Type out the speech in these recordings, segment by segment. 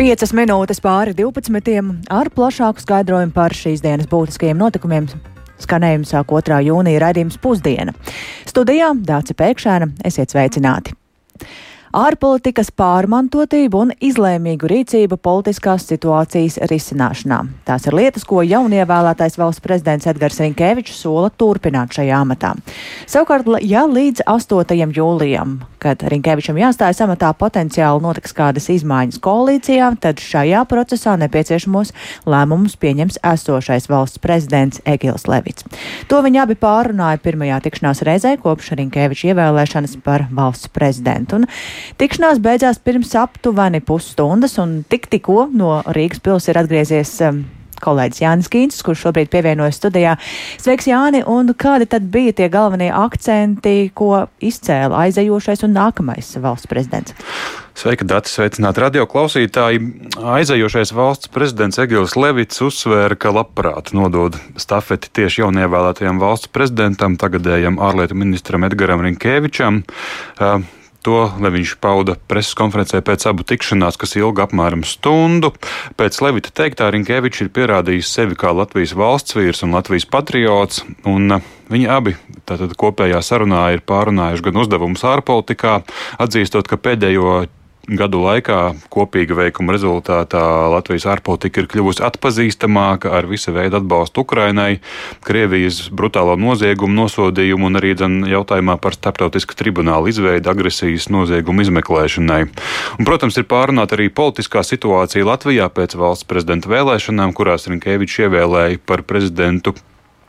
Piecas minūtes pāri 12. ar plašāku skaidrojumu par šīs dienas būtiskajiem notikumiem. Skanējums sāk 2. jūnija raidījums pusdiena. Studijā Dāca Pēkšēna esiet sveicināti! Ārpolitikas pārmantotību un izlēmīgu rīcību politiskās situācijas risināšanā. Tās ir lietas, ko jaunievēlētais valsts prezidents Edgars Rinkēvičs sola turpināt šajā amatā. Savukārt, ja līdz 8. jūlijam, kad Rinkēvičam jāstājas amatā, potenciāli notiks kādas izmaiņas koalīcijā, tad šajā procesā nepieciešamos lēmumus pieņems esošais valsts prezidents Egils Levits. To viņi abi pārunāja pirmajā tikšanās reizē kopš Rinkēviča ievēlēšanas par valsts prezidentu. Un Tikšanās beidzās pirms aptuveni pusstundas, un tik tikko no Rīgas pils ir atgriezies. Um, kolēģis Jānis Kīns, kurš šobrīd pievienojas studijā. Sveiks, Jāni! Un kādi tad bija tie galvenie akcenti, ko izcēla aizejošais un nākamais valsts prezidents? Sveika, Dati! Sveicināti radio klausītāji! Aizejošais valsts prezidents Egils Levits uzsvēra, ka labprāt nodod stafeti tieši jaunievēlētajam valsts prezidentam, tagadējam ārlietu ministram Edgaram Rinkēvičam. Uh, To Leviņš pauda preses konferencē pēc abu tikšanās, kas ilga apmēram stundu. Pēc Levita teiktā Rinkēvičs ir pierādījis sevi kā Latvijas valsts vīrs un Latvijas patriots, un uh, viņi abi tātad kopējā sarunā ir pārunājuši gan uzdevumus ārpolitikā, atzīstot, ka pēdējo gadu laikā kopīga veikuma rezultātā Latvijas ārpolitika ir kļuvusi atpazīstamāka ar visa veida atbalstu Ukrainai, Krievijas brutālo noziegumu nosodījumu un arī dzen, jautājumā par starptautisku tribunālu izveidu agresijas noziegumu izmeklēšanai. Un, protams, ir pārunāta arī politiskā situācija Latvijā pēc valsts prezidenta vēlēšanām, kurās Rinkēvičs ievēlēja par prezidentu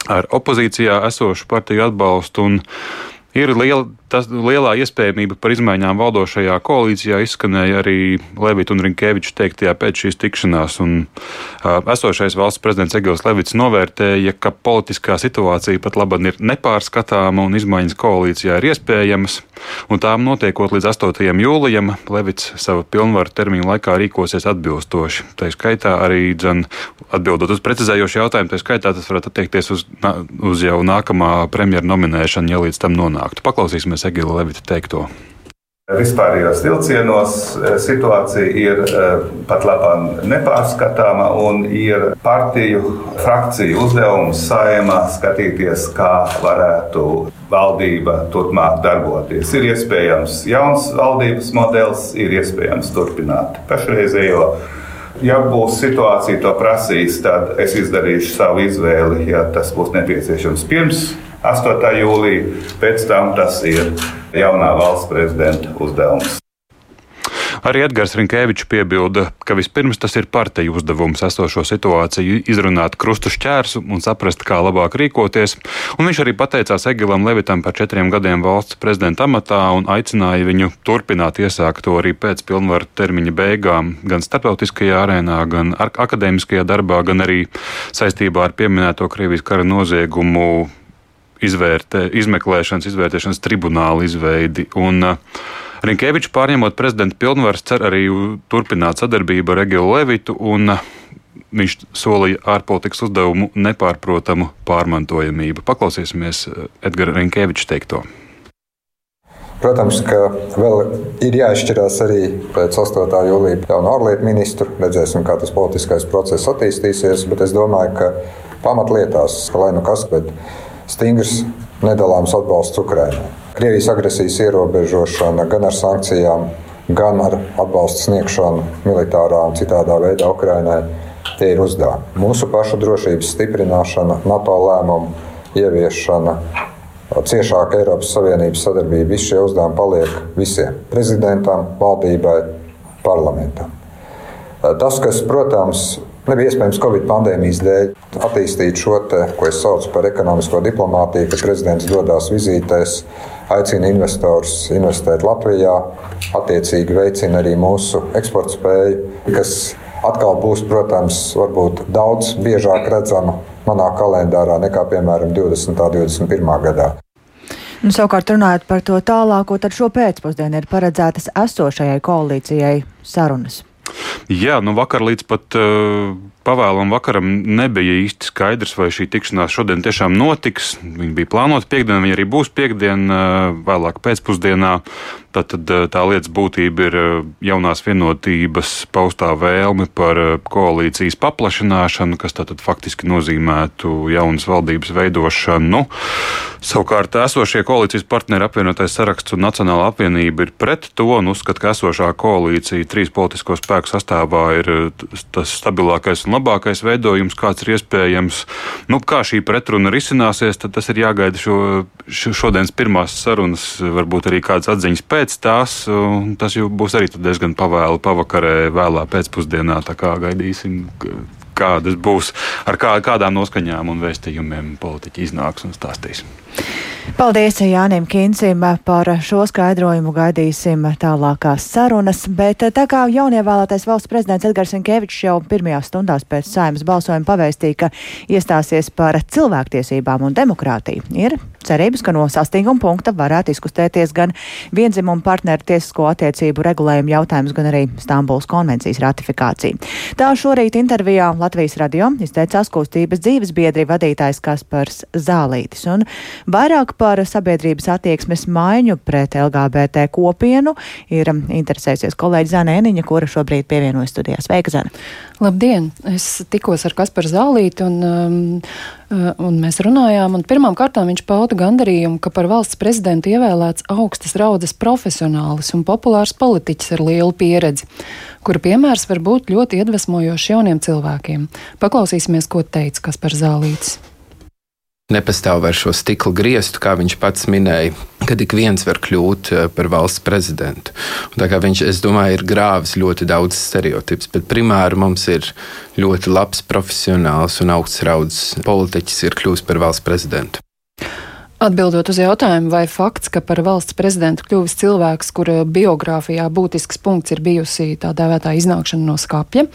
ar opozīcijā esošu partiju atbalstu. Ir liela, tas, lielā iespējamība par izmaiņām valdošajā koalīcijā izskanēja arī Levita un Rinkēviča teiktajā pēc šīs tikšanās. Un, uh, esošais valsts prezidents Egils Levits novērtēja, ka politiskā situācija pat labi ir nepārskatāma un izmaiņas koalīcijā ir iespējamas. Un tām notiekot līdz 8. jūlijam, Levits savu pilnvaru termiņu laikā rīkosies atbilstoši. Tā skaitā arī dzen, atbildot uz precizējošu jautājumu, tā skaitā tas varētu attiekties uz, uz jau nākamā premjera nominēšanu, ja līdz tam nonāk panāktu. Paklausīsimies Egila Levita teikto. Vispārējos vilcienos eh, situācija ir eh, pat labāk nepārskatāma un ir partiju frakciju uzdevums saimā skatīties, kā varētu valdība turpmāk darboties. Ir iespējams jauns valdības modelis, ir iespējams turpināt pašreizējo. Ja būs situācija to prasīs, tad es izdarīšu savu izvēli, ja tas būs nepieciešams pirms 8. jūlijā. Pēc tam tas ir jaunā valsts prezidenta uzdevums. Arī Edgars Rinkēvičs piebilda, ka vispirms tas ir partiju uzdevums esošo situāciju izrunāt krustu šķērsu un saprast, kā labāk rīkoties. Un viņš arī pateicās Egilam Levitam par četriem gadiem valsts prezidenta amatā un aicināja viņu turpināt iesākt to arī pēc pilnvaru termiņa beigām, gan starptautiskajā arēnā, gan akadēmiskajā darbā, gan arī saistībā ar pieminēto Krievijas kara noziegumu izvērtē, izmeklēšanas, izvērtēšanas tribunāla izveidi. Un, uh, Rinkēvičs pārņemot prezidenta pilnvaras, cer arī turpināt sadarbību ar Egilu Levitu, un uh, viņš solīja ārpolitikas uzdevumu nepārprotamu pārmantojamību. Paklausīsimies uh, Edgara Rinkēviča teikto. Protams, ka vēl ir jāizšķirās arī pēc 8. jūlija jaunu ārlietu ministru. Redzēsim, kā tas politiskais process attīstīsies, bet es domāju, ka pamatlietās, lai nu kas, bet stingrs, nedalāms atbalsts Ukraiņai. Krievijas agresijas ierobežošana gan ar sankcijām, gan ar atbalstu sniegšanu militārā un citādā veidā Ukraiņai. Tie ir uzdevumi. Mūsu pašu drošības stiprināšana, NATO lēmumu ieviešana, ciešāka Eiropas Savienības sadarbība. Visi šie uzdevumi paliek visiem - prezidentam, valdībai, parlamentam. Tas, kas, protams, Nebija iespējams Covid pandēmijas dēļ attīstīt šo, te, ko es saucu par ekonomisko diplomātiju, ka prezidents dodas vizītēs, aicina investorus investēt Latvijā, attiecīgi veicina arī mūsu eksporta spēju, kas atkal būs, protams, varbūt daudz biežāk redzama manā kalendārā nekā, piemēram, 20. un 21. gadā. Nu, savukārt, runājot par to tālāko, tad šo pēcpusdienu ir paredzētas esošajai koalīcijai sarunas. Jā, nu vakar līdz pat uh, pavēlam vakaram nebija īsti skaidrs, vai šī tikšanās šodien tiešām notiks. Viņa bija plānota piekdienā, viņa arī būs piekdiena, uh, vēlāk pēcpusdienā. Tad tā lietas būtība ir jaunās vienotības paustā vēlme par koalīcijas paplašināšanu, kas tad faktiski nozīmētu jaunas valdības veidošanu. Savukārt esošie koalīcijas partneri apvienotais saraksts un Nacionāla apvienība ir pret to un uzskata, ka esošā koalīcija trīs politisko spēku sastāvā ir tas stabilākais un labākais veidojums, kāds ir iespējams. Nu, kā šī pretruna risināsies, tad tas ir jāgaida šo, šodienas pirmās sarunas, varbūt arī kādas atziņas pēc tās. Tas jau būs arī diezgan pavēlu pavakarē, vēlā pēcpusdienā. Tā kā gaidīsim, kādas būs, ar kā, kādām noskaņām un vēstījumiem politiķi iznāks un stāstīs. Paldies Jānim Kincim par šo skaidrojumu. Gaidīsim tālākās sarunas, bet tā kā jaunievēlētais valsts prezidents Edgars Inkevičs jau pirmajās stundās pēc saimas balsojuma pavēstīja, ka iestāsies par cilvēktiesībām un demokrātiju, ir cerības, ka no sastinguma punkta varētu izkustēties gan vienzimumu partneru tiesisko attiecību regulējumu jautājums, gan arī Stambuls konvencijas ratifikācija. Tā šorīt intervijā Latvijas radio izteicās kustības dzīves biedri vadītājs Kaspars Zālītis. Un vairāk par sabiedrības attieksmes maiņu pret LGBT kopienu ir interesēsies kolēģi Zana Eniņa, kura šobrīd pievienojas studijās. Sveika, Zana! Labdien! Es tikos ar Kasparu Zālīti un um, uh, un mēs runājām, un pirmām kārtām viņš pauda gandarījumu, ka par valsts prezidentu ievēlēts augstas raudas profesionālis un populārs politiķis ar lielu pieredzi, kura piemērs var būt ļoti iedvesmojošs jauniem cilvēkiem. Paklausīsimies, ko teica Kaspars Zālītis nepastāv vairs šo stikla griestu, kā viņš pats minēja, ka ik viens var kļūt eh, par valsts prezidentu. Un tā kā viņš, es domāju, ir grāvis ļoti daudz stereotipus, bet primāri mums ir ļoti labs profesionāls un augsts raudzes politiķis ir kļuvis par valsts prezidentu. Atbildot uz jautājumu, vai fakts, ka par valsts prezidentu kļuvis cilvēks, kura biogrāfijā būtisks punkts ir bijusi tā dēvētā iznākšana no skapja,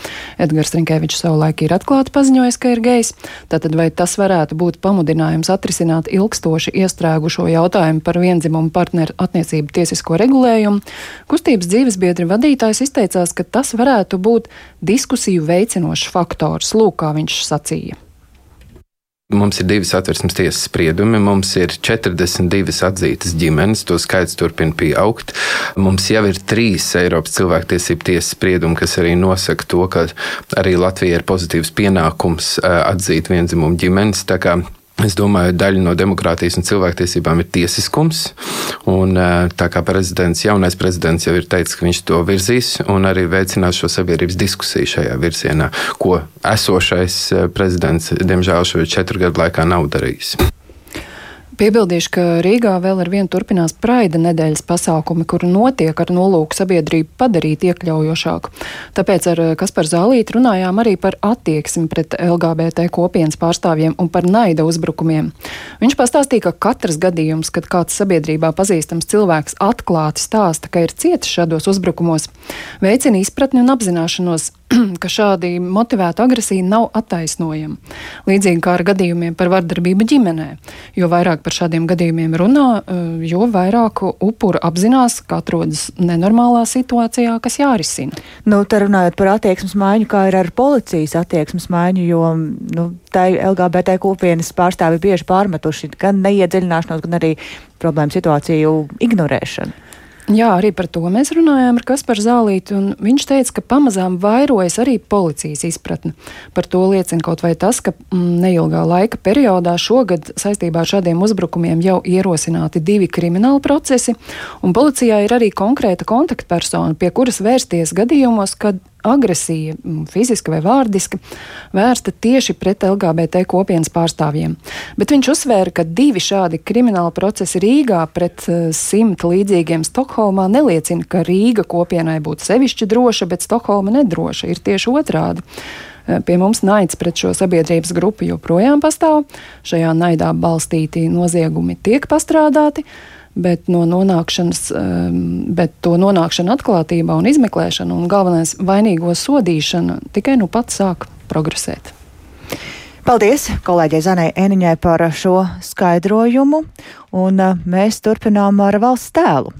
Edgars Rinkēvičs savulaik ir atklāti paziņojis, ka ir gejs, tātad vai tas varētu būt pamudinājums atrisināt ilgstoši iestrēgušo jautājumu par vienzimumu partneru attiecību tiesisko regulējumu, kustības dzīvesbiedri vadītājs izteicās, ka tas varētu būt diskusiju veicinošs faktors, lūk, kā viņš sacīja. Mums ir divi satversmes tiesas spriedumi, mums ir 42 atzītas ģimenes, to skaits turpina pieaugt. Mums jau ir trīs Eiropas cilvēktiesību tiesas spriedumi, kas arī nosaka to, ka arī Latvija ir pozitīvs pienākums eh, atzīt vienzimumu ģimenes. Es domāju, daļa no demokrātijas un cilvēktiesībām ir tiesiskums. Un, tā kā prezidents, jaunais prezidents jau ir teicis, ka viņš to virzīs un arī veicinās šo sabiedrības diskusiju šajā virzienā, ko esošais prezidents, diemžēl, šo četru gadu laikā nav darījis. Piebildīšu, ka Rīgā vēl ar vienu turpinās Praida nedēļas pasākumi, kur notiek ar nolūku sabiedrību padarīt iekļaujošāku. Tāpēc ar Kasparu Zālīti runājām arī par attieksmi pret LGBT kopienas pārstāvjiem un par naida uzbrukumiem. Viņš pastāstīja, ka katrs gadījums, kad kāds sabiedrībā pazīstams cilvēks atklāti stāsta, ka ir cietis šādos uzbrukumos, veicina izpratni un apzināšanos, ka šādi motivēta agresija nav attaisnojama. Līdzīgi kā ar gadījumiem par vardarbību ģimenē. Jo vairāk par šādiem gadījumiem runā, eh, jo vairāk upuru apzinās, ka atrodas nenormālā situācijā, kas jārisina. Nu, te runājot par attieksmes maiņu, kā ir ar policijas attieksmes maiņu, jo nu, tai LGBT kopienas pārstāvi bieži pārmetuši gan neiedziļināšanos, gan arī problēmu situāciju ignorēšanu. Jā, arī par to mēs runājām ar Kasparu Zālīti, un viņš teica, ka pamazām vairojas arī policijas izpratne. Par to liecina kaut vai tas, ka mm, neilgā laika periodā šogad saistībā ar šādiem uzbrukumiem jau ierosināti divi krimināli procesi, un policijā ir arī konkrēta kontaktpersona, pie kuras vērsties gadījumos, kad agresija, fiziska vai vārdiska, vērsta tieši pret LGBT kopienas pārstāvjiem. Bet viņš uzsvēra, ka divi šādi krimināli procesi Rīgā pret eh, simt līdzīgiem Stokholmā neliecina, ka Rīga kopienai būtu sevišķi droša, bet Stokholma nedroša. Ir tieši otrādi. Eh, pie mums naids pret šo sabiedrības grupu joprojām pastāv. Šajā naidā balstīti noziegumi tiek pastrādāti, bet, no ehm, bet to nonākšana atklātībā un izmeklēšana un galvenais vainīgo sodīšana tikai nu pat sāk progresēt. Paldies kolēģei Zanai Eniņai par šo skaidrojumu, un uh, mēs turpinām ar valsts tēlu.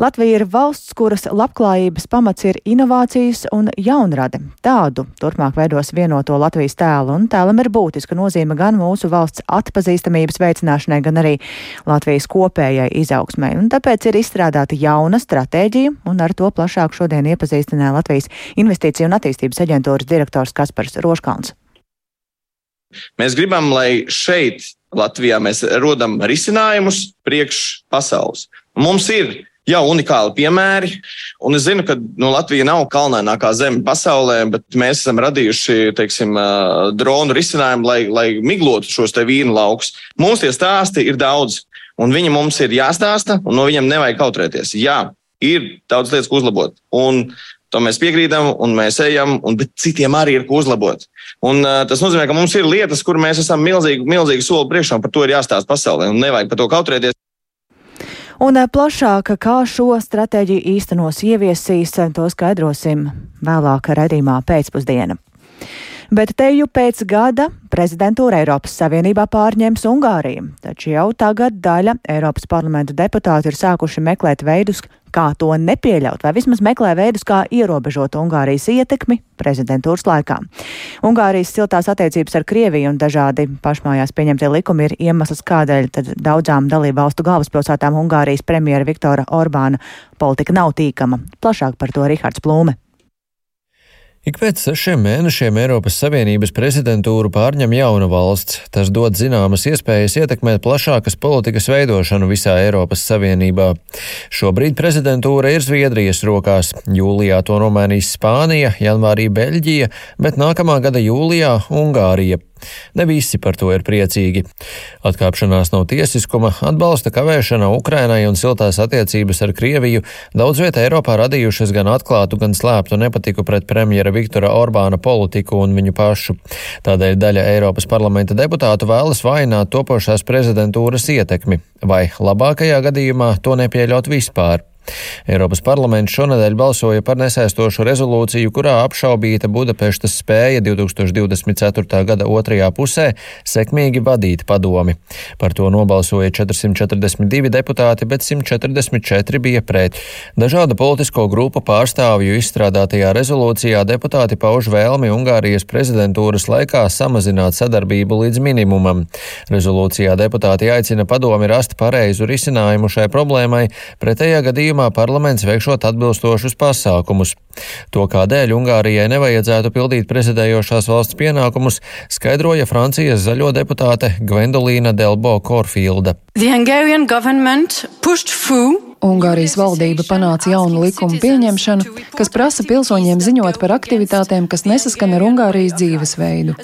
Latvija ir valsts, kuras labklājības pamats ir inovācijas un jaunrade. Tādu turpmāk veidos vienoto Latvijas tēlu, un tēlam ir būtiska nozīme gan mūsu valsts atpazīstamības veicināšanai, gan arī Latvijas kopējai izaugsmai. Un tāpēc ir izstrādāta jauna stratēģija, un ar to plašāk šodien iepazīstināja Latvijas Investīciju un attīstības aģentūras direktors Kaspars Roškalns. Mēs gribam, lai šeit, Latvijā, mēs rodam risinājumus priekš pasaules. Mums ir jau unikāli piemēri. Un es zinu, ka nu, Latvija nav kalnainākā zeme pasaulē, bet mēs esam radījuši teiksim, dronu risinājumu, lai, lai miglotu šos vīnu laukus. Mums tie stāsti ir daudz, un viņi mums ir jāstāsta, un no viņiem nevajag kautrēties. Jā, ir daudz lietas, ko uzlabot. Un To mēs piekrītam, un mēs ejam, un citiem arī ir ko uzlabot. Un, uh, tas nozīmē, ka mums ir lietas, kur mēs esam milzīgi, milzīgi soli priekšā, un par to ir jāstāsta pasaulē, un nevajag par to kautrēties. Un plašāk, kā šo stratēģiju īstenos ieviesīs, to skaidrosim vēlāk redzījumā pēcpusdienā. Bet teju pēc gada prezidentūra Eiropas Savienībā pārņems Ungāriju, taču jau tagad daļa Eiropas parlamenta deputāti ir sākuši meklēt veidus, kā to nepieļaut, vai vismaz meklē veidus, kā ierobežot Ungārijas ietekmi prezidentūras laikā. Ungārijas siltās attiecības ar Krieviju un dažādi pašmājās pieņemtie likumi ir iemesls, kādēļ daudzām dalību valstu galvaspilsētām Ungārijas premjera Viktora Orbāna politika nav tīkama. Plašāk par to Rihards Plūme. Ik pēc sešiem mēnešiem Eiropas Savienības prezidentūru pārņem jauna valsts. Tas dod zināmas iespējas ietekmēt plašākas politikas veidošanu visā Eiropas Savienībā. Šobrīd prezidentūra ir Zviedrijas rokās. Jūlijā to nomainīs Spānija, janvārī Beļģija, bet nākamā gada jūlijā Ungārija. Ne visi par to ir priecīgi. Atkāpšanās no tiesiskuma, atbalsta kavēšana Ukrainai un siltās attiecības ar Krieviju daudz vietā Eiropā radījušas gan atklātu, gan slēptu nepatiku pret premjera Viktora Orbāna politiku un viņu pašu. Tādēļ daļa Eiropas parlamenta deputātu vēlas vainot topošās prezidentūras ietekmi, vai labākajā gadījumā to nepieļaut vispār. Eiropas parlaments šonadēļ balsoja par nesaistošu rezolūciju, kurā apšaubīta Budapeštas spēja 2024. gada otrajā pusē sekmīgi vadīt padomi. Par to nobalsoja 442 deputāti, bet 144 bija pret. Dažādu politisko grupu pārstāvju izstrādātajā rezolūcijā deputāti pauž vēlmi Ungārijas prezidentūras laikā samazināt sadarbību līdz minimumam. Rezolūcijā deputāti aicina padomi rast pareizu risinājumu šai problēmai, pretējā gadījumā gadījumā parlaments veikšot atbilstošus pasākumus. To, kādēļ Ungārijai nevajadzētu pildīt prezidējošās valsts pienākumus, skaidroja Francijas zaļo deputāte Gwendolīna Delbo Korfilda. Ungārijas valdība panāca jaunu likumu pieņemšanu, kas prasa pilsoņiem ziņot par aktivitātēm, kas nesaskan ar Ungārijas dzīvesveidu.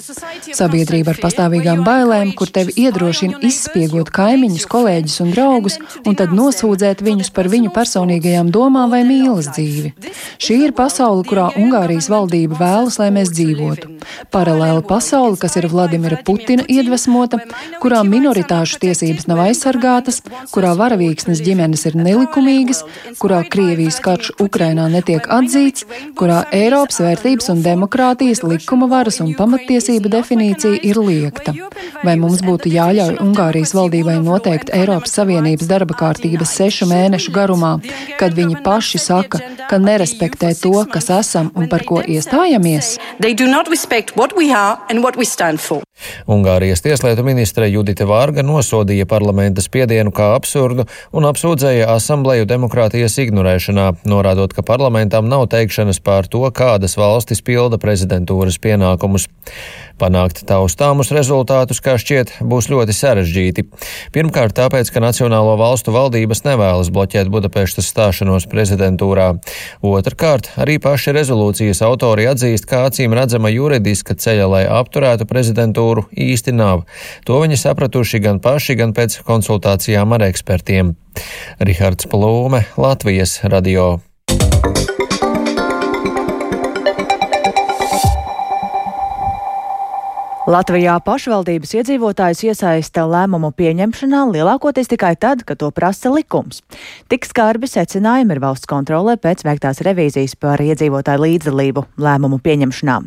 Sabiedrība ar pastāvīgām bailēm, kur tevi iedrošina izspiegot kaimiņus, kolēģus un draugus, un tad nosūdzēt viņus par viņu personīgajām domām vai mīlas dzīvi. Šī ir pasaule, kurā Ungārijas valdība vēlas, lai mēs dzīvotu. Paralēla pasaule, kas ir Vladimira Putina iedvesmota, kurā minoritāšu tiesības nav aizsargātas, kurā varavīksnes ģimenes ir nelikumīgas nelikumīgas, kurā Krievijas karš Ukrainā netiek atzīts, kurā Eiropas vērtības un demokrātijas likuma varas un pamatiesība definīcija ir liekta. Vai mums būtu jāļauj Ungārijas valdībai noteikt Eiropas Savienības darba kārtības sešu mēnešu garumā, kad viņi paši saka, ka nerespektē to, kas esam un par ko iestājamies? Ungārijas tieslietu ministre Judita Vārga nosodīja parlamenta spiedienu kā absurdu un apsūdzēja asambleju demokrātijas ignorēšanā, norādot, ka parlamentam nav teikšanas pār to, kādas valstis pilda prezidentūras pienākumus. Panākt taustāmus rezultātus, kā šķiet, būs ļoti sarežģīti. Pirmkārt, tāpēc, ka Nacionālo valstu valdības nevēlas bloķēt Budapeštas stāšanos prezidentūrā. Otrkārt, arī paši rezolūcijas autori atzīst, ka acīm redzama juridiska ceļa, lai apturētu prezidentūru, īsti nav. To viņi sapratuši gan paši, gan pēc konsultācijām ar ekspertiem. Rihards Plūme, Latvijas radio. Latvijā pašvaldības iedzīvotājus iesaista lēmumu pieņemšanā lielākoties tikai tad, kad to prasa likums. Tik skarbi secinājumi ir valsts kontrolē pēc veiktās revīzijas par iedzīvotāju līdzdalību lēmumu pieņemšanā.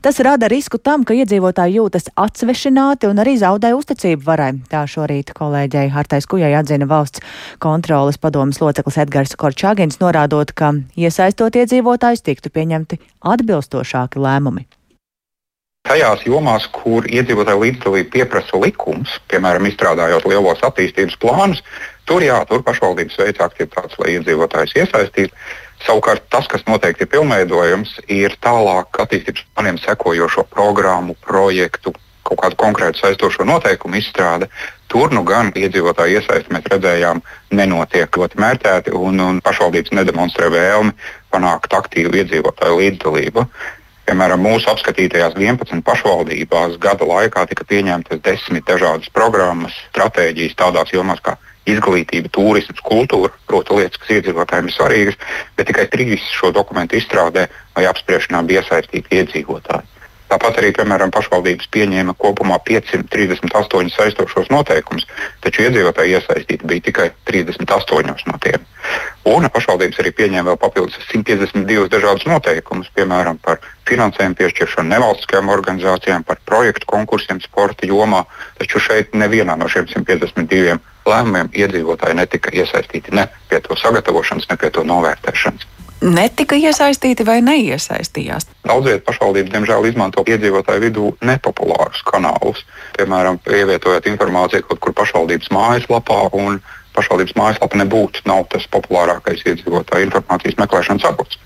Tas rada risku tam, ka iedzīvotāji jūtas atsvešināti un arī zaudē uzticību varai. Tā šorīt kolēģei Hartais Kujai atzina valsts kontroles padomas loceklis Edgars Korčāgins, norādot, ka iesaistot iedzīvotājus tiktu pieņemti atbilstošāki lēmumi tajās jomās, kur iedzīvotāju līdzdalību pieprasa likums, piemēram, izstrādājot lielos attīstības plānus, tur jā, tur pašvaldības veic aktivitātes, lai iedzīvotājus iesaistītu. Savukārt tas, kas noteikti ir pilnveidojams, ir tālāk attīstības plāniem sekojošo programmu, projektu, kaut kādu konkrētu saistošo noteikumu izstrāde. Tur nu gan iedzīvotāju iesaisti mēs redzējām, nenotiek ļoti mērķēti, un, un pašvaldības nedemonstrē vēlmi panākt aktīvu iedzīvotāju līdzdalību. Piemēram, mūsu apskatītajās 11 pašvaldībās gada laikā tika pieņemtas desmit dažādas programmas, stratēģijas tādās jomās kā izglītība, turisms, kultūra, proti, lietas, kas iedzīvotājiem ir svarīgas, bet tikai trīs šo dokumentu izstrādē vai apspriešanā bija iesaistīti iedzīvotāji. Tāpat arī, piemēram, pašvaldības pieņēma kopumā 538 saistošos noteikumus, taču iedzīvotāji iesaistīti bija tikai 38 no tiem. Un pašvaldības arī pieņēma vēl papildus 152 dažādus noteikumus, piemēram, par finansējumu piešķiršanu nevalstiskajām organizācijām, par projektu konkursiem sporta jomā. Taču šeit nevienā no šiem 152 lēmumiem iedzīvotāji netika iesaistīti ne pie to sagatavošanas, ne pie to novērtēšanas netika iesaistīti vai neiesaistījās? Daudziet pašvaldības, diemžēl, izmanto iedzīvotāju vidū nepopulārus kanālus. Piemēram, ievietojot informāciju kaut kur pašvaldības mājaslapā, pašvaldības mājaslapa nebūtu tas populārākais iedzīvotāju informācijas meklēšanas avots.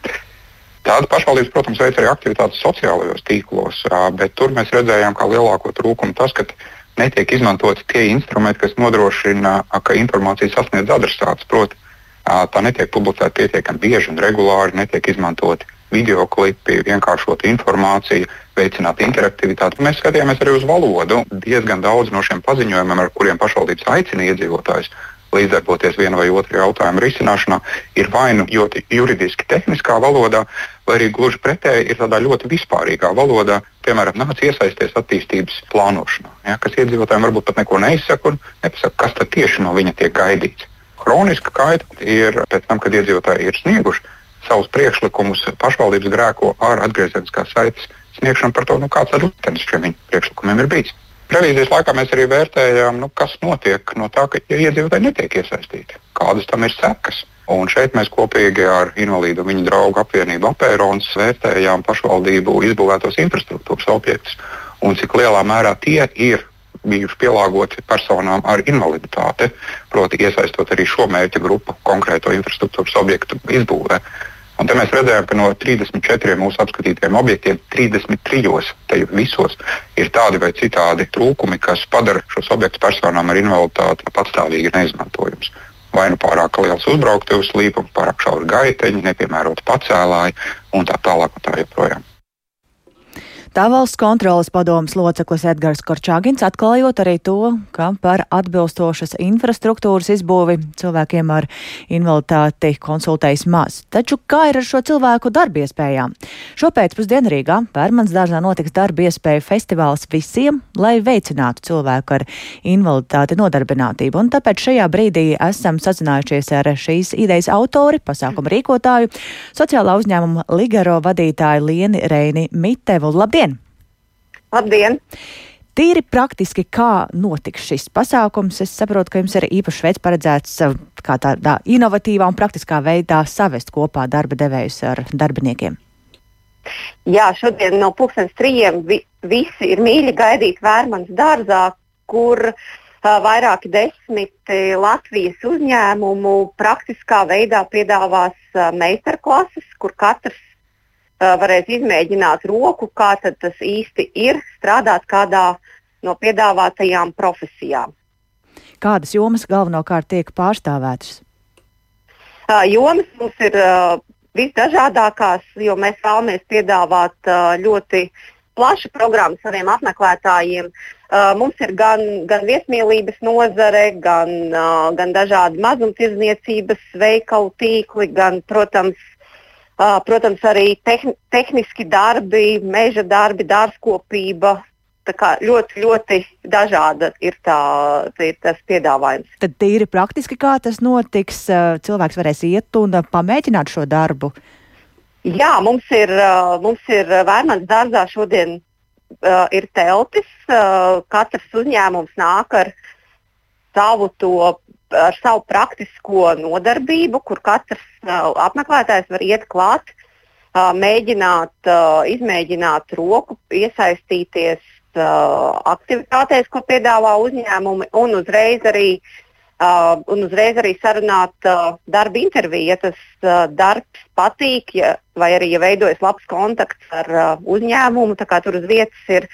Tāda pašvaldības, protams, veic arī aktivitātes sociālajos tīklos, bet tur mēs redzējām, ka lielāko trūkumu tas, ka netiek izmantoti tie instrumenti, kas nodrošina, ka informācija sasniedz adresātus. Proti, tā netiek publicēta pietiekami bieži un regulāri, netiek izmantoti video klipi, vienkāršot informāciju, veicināt interaktivitāti. Mēs skatījāmies arī uz valodu. Diezgan daudz no šiem paziņojumiem, ar kuriem pašvaldības aicina iedzīvotājus līdzdarboties viena vai otra jautājuma risināšanā, ir vai nu juridiski tehniskā valodā, vai arī gluži pretēji ir tādā ļoti vispārīgā valodā, piemēram, nāc iesaisties attīstības plānošanā, ja, kas iedzīvotājiem varbūt pat neko neizsaka un nepasaka, kas tieši no viņa tiek gaidīts. Kroniska kaita ir pēc tam, kad iedzīvotāji ir snieguši savus priekšlikumus, pašvaldības grēko ar atgriezeniskās saites sniegšanu par to, nu, kāds tad liktenis šiem viņu priekšlikumiem ir bijis. Revīzijas laikā mēs arī vērtējām, nu, kas notiek no tā, ka ja iedzīvotāji netiek iesaistīti, kādas tam ir sekas. Un šeit mēs kopīgi ar invalīdu viņu draugu apvienību Apērons vērtējām pašvaldību izbūvētos infrastruktūras objektus un cik lielā mērā tie ir bijuši pielāgoti personām ar invaliditāti, proti, iesaistot arī šo mērķa grupu konkrēto infrastruktūras objektu izbūvē. Un te mēs redzējām, ka no 34 mūsu apskatītajiem objektiem 33 tajos visos ir tādi vai citādi trūkumi, kas padara šos objektus personām ar invaliditāti patstāvīgi neizmantojumus. Vai nu pārāk liels uzbrauktuvs līpums, pārāk šauri gaiteņi, nepiemērota pacēlāji un tā tālāk un tā joprojām. Tā valsts kontrolas padomas loceklis Edgars Korčāgins atklājot arī to, ka par atbilstošas infrastruktūras izbūvi cilvēkiem ar invaliditāti konsultējas maz. Taču kā ir ar šo cilvēku darbiespējām? Šopēcpusdien Rīgā Pērmans dārzā notiks darba iespēju festivāls visiem, lai veicinātu cilvēku ar invaliditāti nodarbinātību. Un tāpēc šajā brīdī esam sazinājušies ar šīs idejas autori, pasākuma rīkotāju, sociālā uzņēmuma Ligaro vadītāju Lieni Reini Mitevu. Labdien! Labdien! Tīri praktiski, kā notiks šis pasākums, es saprotu, ka jums ir īpašs veids paredzēts eh, kā tādā inovatīvā un praktiskā veidā savest kopā darba devējus ar darbiniekiem. Jā, šodien no pusdienas trījiem vi, visi ir mīļi gaidīt Vērmans dārzā, kur uh, vairāki desmit Latvijas uzņēmumu praktiskā veidā piedāvās uh, meistarklases, kur katrs varēs izmēģināt roku, kā tas īsti ir strādāt kādā no piedāvātajām profesijām. Kādas jomas galvenokārt tiek pārstāvētas? Jomas mums ir visdažādākās, jo mēs vēlamies piedāvāt ļoti plašu programmu saviem apmeklētājiem. Mums ir gan, gan viesmīlības nozare, gan, gan dažādi mazumtirdzniecības veikalu tīkli, gan, protams, Protams, arī tehn tehniski darbi, meža darbi, dārzkopība, ļoti, ļoti dažāda ir, tā, ir tas piedāvājums. Tad tīri praktiski, kā tas notiks, cilvēks varēs iet un pamēģināt šo darbu. Jā, mums ir, mums ir Vērmans dārzā šodien uh, ir teltis. Uh, katrs uzņēmums nāk ar savu, to, ar savu praktisko nodarbību, kur katrs uh, apmeklētājs var iet klāt, uh, mēģināt, uh, izmēģināt roku, iesaistīties aktivitātēs, ko piedāvā uzņēmumi, un uzreiz arī un uzreiz arī sarunāt darba interviju, ja tas darbs patīk, ja, vai arī ja veidojas labs kontakts ar uzņēmumu. Tur uz vietas ir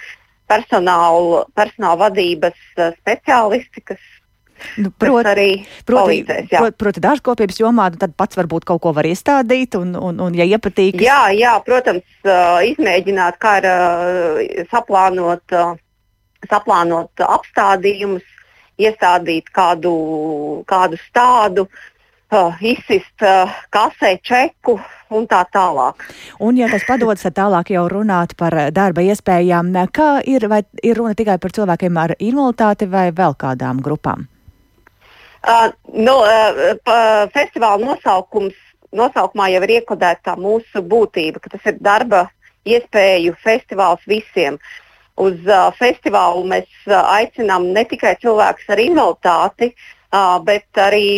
personāla, personāla vadības speciālisti, kas Nu, proti, arī proti, proti, proti dārzkopības jomā, nu, tad pats varbūt kaut ko var iestādīt, un, un, un ja iepatīk. Jā, jā, protams, uh, izmēģināt, kā ir uh, saplānot, uh, saplānot apstādījumus, iestādīt kādu, kādu stādu, izsist kasē čeku un tā tālāk. Un, ja tas padodas, tad tālāk jau runāt par darba iespējām. Kā ir, vai ir runa tikai par cilvēkiem ar invaliditāti vai vēl kādām grupām? Uh, nu, uh, festivāla nosaukums, nosaukumā jau ir iekodēta mūsu būtība, ka tas ir darba iespēju festivāls visiem. Uh, uz uh, festivālu mēs uh, aicinām ne tikai cilvēkus ar invaliditāti, uh, bet arī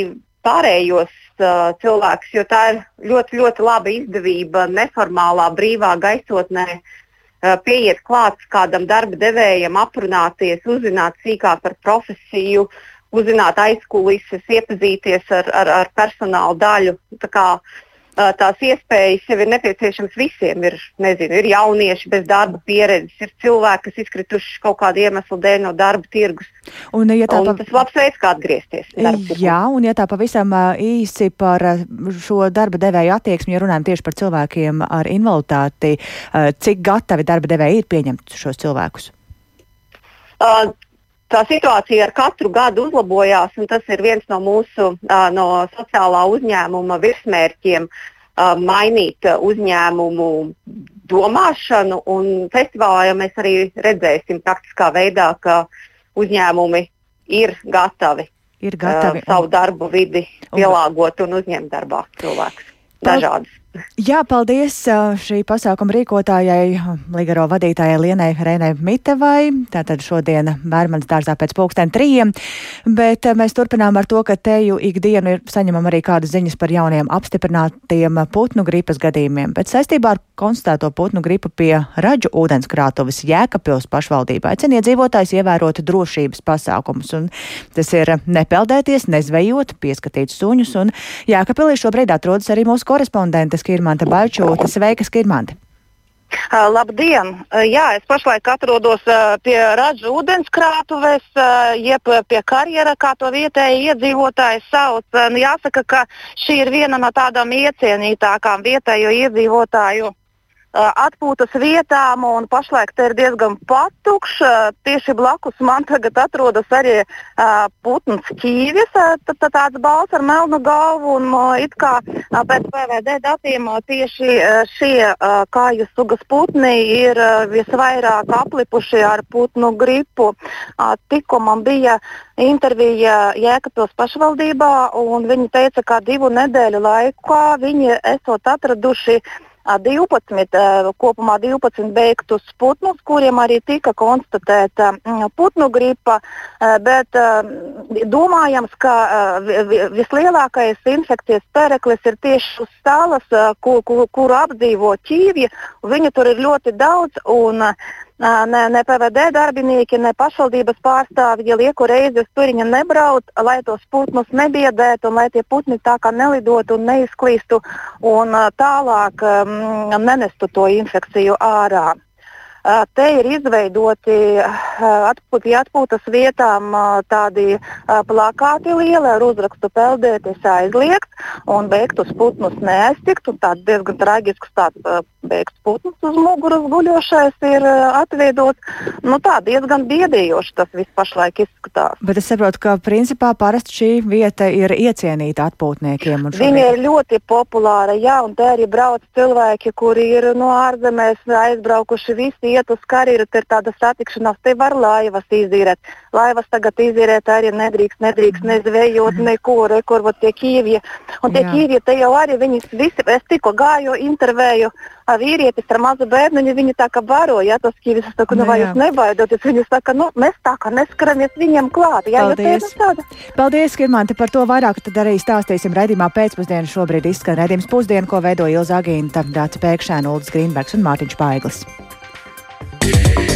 pārējos uh, cilvēkus, jo tā ir ļoti, ļoti laba izdevība neformālā, brīvā gaisotnē. Uh, pieiet klāt kādam darba devējam, aprunāties, uzzināt sīkāk par profesiju, uzzināt aizkulises, iepazīties ar, ar, ar personāla daļu. Tā kā, tās iespējas jau ir nepieciešamas visiem. Ir, nezinu, ir jaunieši bez darba pieredzes, ir cilvēki, kas izkrituši kaut kādu iemeslu dēļ no darba tirgus. Un, ja tā, un tas ir labs veids, kā atgriezties. Jā, un ja tā pavisam īsi par šo darba devēju attieksmi, ja runājam tieši par cilvēkiem ar invaliditāti, cik gatavi darba devēji ir pieņemt šos cilvēkus? Uh, tā situācija ar katru gadu uzlabojās, un tas ir viens no mūsu no sociālā uzņēmuma virsmērķiem mainīt uzņēmumu domāšanu. Festivālā jau mēs arī redzēsim praktiskā veidā, ka uzņēmumi ir gatavi, ir gatavi uh, savu darbu vidi pielāgot un uzņemt darbā cilvēkus dažādas. Jā, paldies šī pasākuma rīkotājai, Ligaro vadītājai Lienai Reinai Mitevai. Tātad šodien Bērmanas dārzā pēc pulksten trījiem, bet mēs turpinām ar to, ka teju ikdienu ir saņemam arī kādas ziņas par jauniem apstiprinātiem putnu gripas gadījumiem, bet saistībā ar konstatēto putnu gripu pie raģu ūdenskrātuves Jēkapils pašvaldībā aicina iedzīvotājs ievērot drošības pasākumus, un tas ir nepeldēties, nezvejot, pieskatīt suņus, un Jēkapilī šobrīd atrodas arī mūsu korespondente Skirmanta Balčūta. Sveika, Skirmanta! Uh, labdien! Jā, es pašlaik atrodos pie Radžu ūdenskrātuves, jeb pie karjera, kā to vietēji iedzīvotāji sauc. Uh, jāsaka, ka šī ir viena no tādām iecienītākām vietējo iedzīvotāju atpūtas vietām, un pašlaik te ir diezgan patukšs. Tieši blakus man tagad atrodas arī uh, putns ķīvis, uh, tāds balts ar melnu galvu, un uh, it kā uh, pēc PVD datiem uh, tieši uh, šie uh, kāju sugas putni ir uh, visvairāk aplipuši ar putnu gripu. Uh, tikko man bija intervija Jēkabpils pašvaldībā, un viņi teica, ka divu nedēļu laikā viņi esot atraduši uh, 12, kopumā 12 beigtus putnus, kuriem arī tika konstatēta putnu gripa, bet domājams, ka vislielākais infekcijas pereklis ir tieši uz salas, kuru kur, kur apdzīvo ķīvji. Viņu tur ir ļoti daudz. Un, ne, ne PVD darbinieki, ne pašvaldības pārstāvji, lieku reizi uz turiņa nebrauc, lai tos putnus nebiedētu un lai tie putni tā kā nelidotu un neizklīstu un tālāk um, nenestu to infekciju ārā. Te ir izveidoti atpūti, atpūtas vietām tādi plakāti lieli ar uzrakstu peldēties aizliegts un beigtus putnus neaiztikt. Tāds diezgan traģisks tāds beigts putns uz muguras guļošais ir atveidots. Nu, tā diezgan biedējoši tas viss pašlaik izskatās. Bet es saprotu, ka principā parasti šī vieta ir iecienīta atpūtniekiem. Viņa ir ļoti populāra, jā, un te arī brauc cilvēki, kuri ir no ārzemēs aizbraukuši visi iet uz karjeru, te ir tāda satikšanās, te var laivas izīrēt. Laivas tagad izīrēt arī nedrīkst, nedrīkst nezvejot neko, re, kur vat tie Kīvija. Un tie Kīvija te jau arī viņas visi, es tikko gāju intervēju vīrietis ar mazu bērnu, viņi tā kā baro, ja tos Kīvis, es saku, nu, nu vai jūs nebaidoties, viņi saka, nu, mēs tā kā neskaramies viņiem klāt. Jā, Paldies. Paldies, Skirmanti, par to vairāk tad arī stāstīsim raidījumā pēcpusdienu. Šobrīd izskan raidījums pusdienu, ko veido Ilza Agīnta, Dāca Pēkšēna, Uldis Grīnbergs un Mārtiņš Paiglis. yeah.